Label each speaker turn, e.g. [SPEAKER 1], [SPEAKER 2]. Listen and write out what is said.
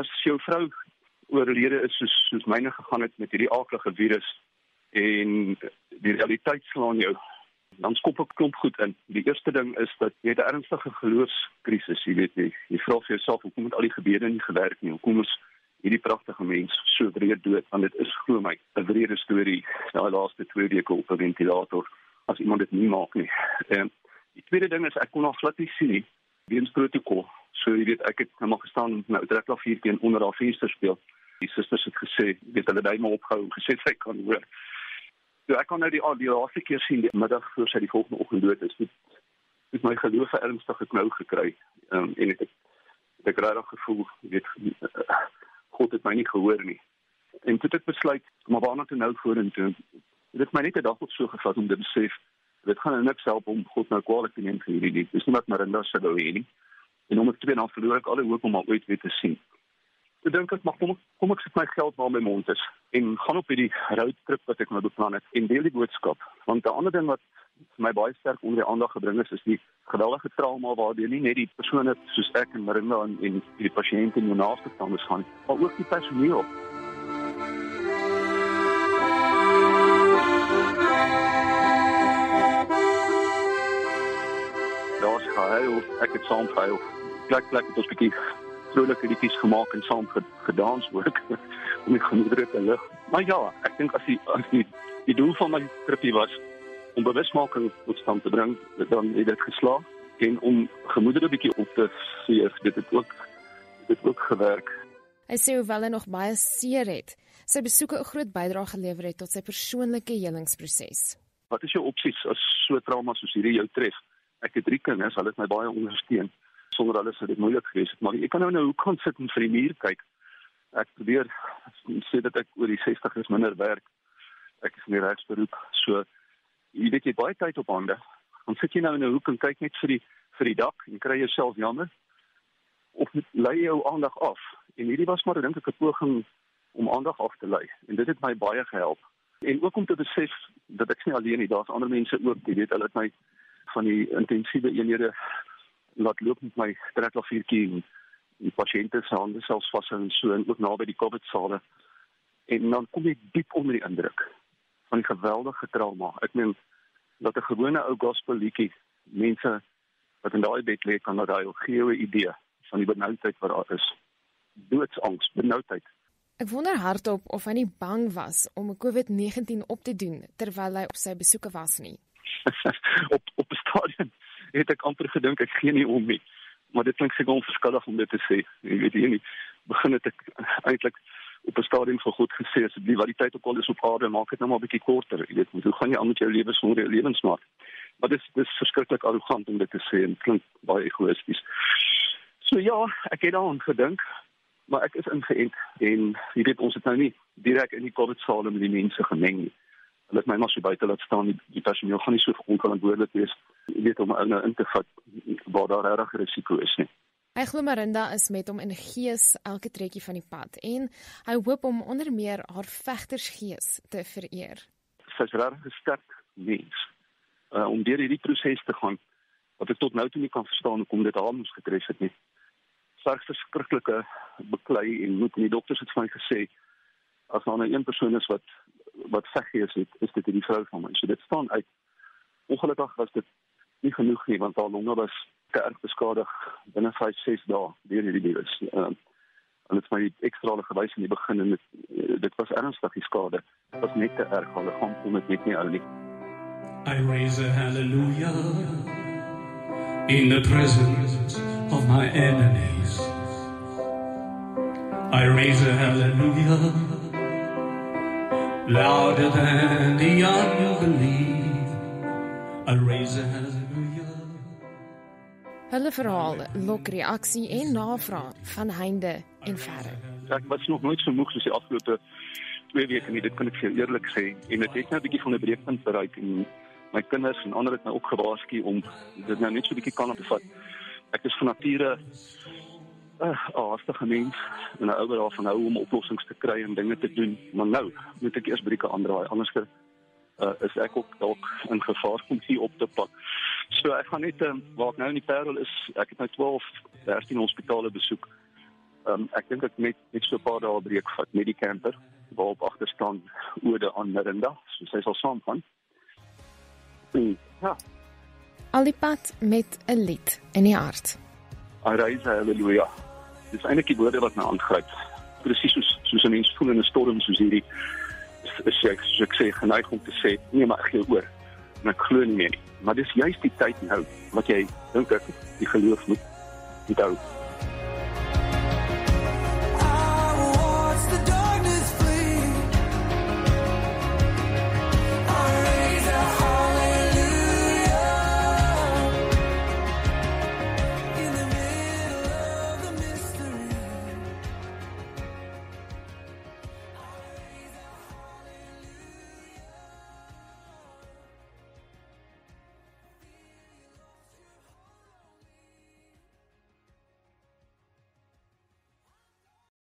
[SPEAKER 1] as jou vrou oorlede is soos soos myne gegaan het met hierdie aardige virus en die realiteit slaan jou dan skop ek klomp goed in. Die eerste ding is dat jy 'n ernstige geloofskrisis, jy weet nie. Jy vra vir jouself hoekom het al die gebede nie gewerk nie? Hoekom is hierdie pragtige mens so breed dood? Want dit is glo my 'n breëde storie. Daai laaste twee weke op 'n ventilator as iemand dit nie maak nie. En die tweede ding is ek kon nog glad nie sien nie. Weens protokol. So jy weet ek het nou maar gestaan met my ou trekklavier teen onder haar venster speel. Die susters het gesê, weet hulle daai maar opgehou en gesê sy kan hoor. So ek kan nou die die laaste keer sien die middag voor sy die volgende oggend dood is. Dit het my geloof ernstig geknou gekry. Ehm um, en ek het ek regtig gevoel, weet God het my nie gehoor nie. En toe het ek besluit maar waarna toe nou vorentoe. Dit het my net 'n dag of so gevat om te besef dit gaan nou niks help om God nou kwaad te neem vir hierdie. Dis nie wat Marinda sou wou hê nie. En om ek twee dan verloor ek alle hoop om haar ooit weer te sien. Ek dink ek mag kom kom ek sit my geld waar my mond is en gaan op hierdie roadtrip wat ek nou beplan het en deel die boodskap. Want 'n ander ding wat vir my baie sterk onder die aandag gebring is is die geweldige trauma waardeur nie net die persone soos ek en Marinda en, en die pasiënte en die naaste staan gaan, maar ook die personeel. Daar's gehuil, ek het saam gehuil. Plek plek het ons bietjie vrolike liedjies gemaak en saam gedans ook om die gemoedere te lig. Maar ja, ek dink as die as die die doel van my tripie was om bewusmaking tot stand te bring, dan het dit geslaag en om gemoedere bietjie op te veeg, dit het ook dit het ook gewerk.
[SPEAKER 2] Hy sê hoewel hy nog baie seer het, sy besoeke 'n groot bydrae gelewer het tot sy persoonlike helingsproses.
[SPEAKER 1] Wat is jou opsies as so trauma soos hierdie jou tref? Ek het drie kinders, hulle het my baie ondersteun sonder alles sou dit moeilik gewees het, maar ek kan nou nou hoe kan sit en vir die muur kyk. Ek probeer sê dat ek oor die 60 is minder werk. Ek is in die regsberoep. So jy weet jy baie tyd op hande. Dan sit jy nou in 'n hoek en kyk net vir die vir die dak en kry jouself jammer of lei jou aandag af. En hierdie was maar dink ek 'n poging om aandag af te lei en dit het my baie gehelp. En ook om te besef dat ek nie alleen nie, daar's ander mense ook, jy weet, hulle het my van die intensiewe eenhede laat loop met my trekklaviertjie en die pasiënte se hande selfs vashou en so en ook naby die COVID sale. En dan kom jy diep onder die indruk van die geweldige trauma. Ek meen dat 'n gewone ou gospel liedjie mense wat in daai bed lê kan daai gee 'n idee van die benoudheid wat daar is. Doodsangs, benoudheid.
[SPEAKER 2] Ek wonder hardop of hy nie bang was om 'n COVID-19 op te doen terwyl hy op sy besoeke was nie.
[SPEAKER 1] op op stadium het ek amper gedink ek gee nie om nie. Maar dit klink seker onverskillig om dit te sê. Jy weet nie, begin het ek eintlik op 'n stadium vir God gesê wat die tyd ook al is op aarde maak dit nou maar 'n bietjie korter. Jy weet, hoe gaan jy aan met jou lewe sonder jou lewensmaat? Maar dit is dis verskriklik arrogant om dit te sê en klink baie egoïsties. So ja, ek het daaraan gedink, maar ek is ingeënt en jy weet ons het nou nie direk in die COVID-saal met die mense gemeng nie hulle het my maar so buite laat staan die, die personeel gaan nie so onverantwoordelik wees jy weet om ou nou in te vat waar daar regtig risiko is nie
[SPEAKER 2] Hy glo Marinda is met hom in gees elke trekkie van die pad en hy hoop om onder meer haar vegtersgees te vereer.
[SPEAKER 1] Sy's regtig 'n sterk mens. Uh om deur hierdie proses te gaan wat ek tot nou toe nie kan verstaan hoekom dit haar moes getref het nie. Sy's verskriklike beklei en moet die dokters het vir my gesê as daar nou een persoon is wat wat veggees het, is dit hierdie vrou van my. So dit staan uit. Ongelukkig was dit nie genoeg nie want haar longe was te erg beskadig binne 5 6 dae deur hierdie virus. Ehm uh, en dit is my ekstra gewys in die begin en dit, dit was ernstig die skade. Dit was net te erg. Hulle gaan kom dit net nie ou nie.
[SPEAKER 3] I raise a hallelujah in the presence of my enemies. I raise a hallelujah louder than the unbelief. A hallelujah.
[SPEAKER 2] Hulle verhaal lok reaksie en navraag van heinde en verre.
[SPEAKER 1] Ek was nog nooit so moeg soos die afgelope 2 weke nie, dit kan ek vir eerlik sê en dit het nou 'n bietjie van 'n breekpunt bereik en my kinders en ander het nou ook gewaarsku om dit nou net so 'n bietjie kan opvat. Ek is van nature 'n haastige mens en 'n ouer daarvan hou om oplossings te kry en dinge te doen. Maar nou moet ek eers brieke aandraai anders uh, is ek ook dalk in gevaar om hier op te pak. So ek gaan net um, waar ek nou in die Parel is, ek het nou 12 13 hospitale besoek Um, ek dink ek net net so 'n paar dae breek vat met die camper waarop agter staan ode aan Mirinda, so sy sal saamgaan. En ja,
[SPEAKER 2] Al die pad met 'n lied in die hart.
[SPEAKER 1] I raise hallelujah. Dis eintlik die woorde wat my aangryp. Presies soos soos 'n mens voel in 'n storm soos hierdie is, ek soos ek sê geneig om te sê nee maar ek gee oor en ek glo nie meer nie. Maar dis juist die tyd nou wat jy dink ek die geloof moet onthou.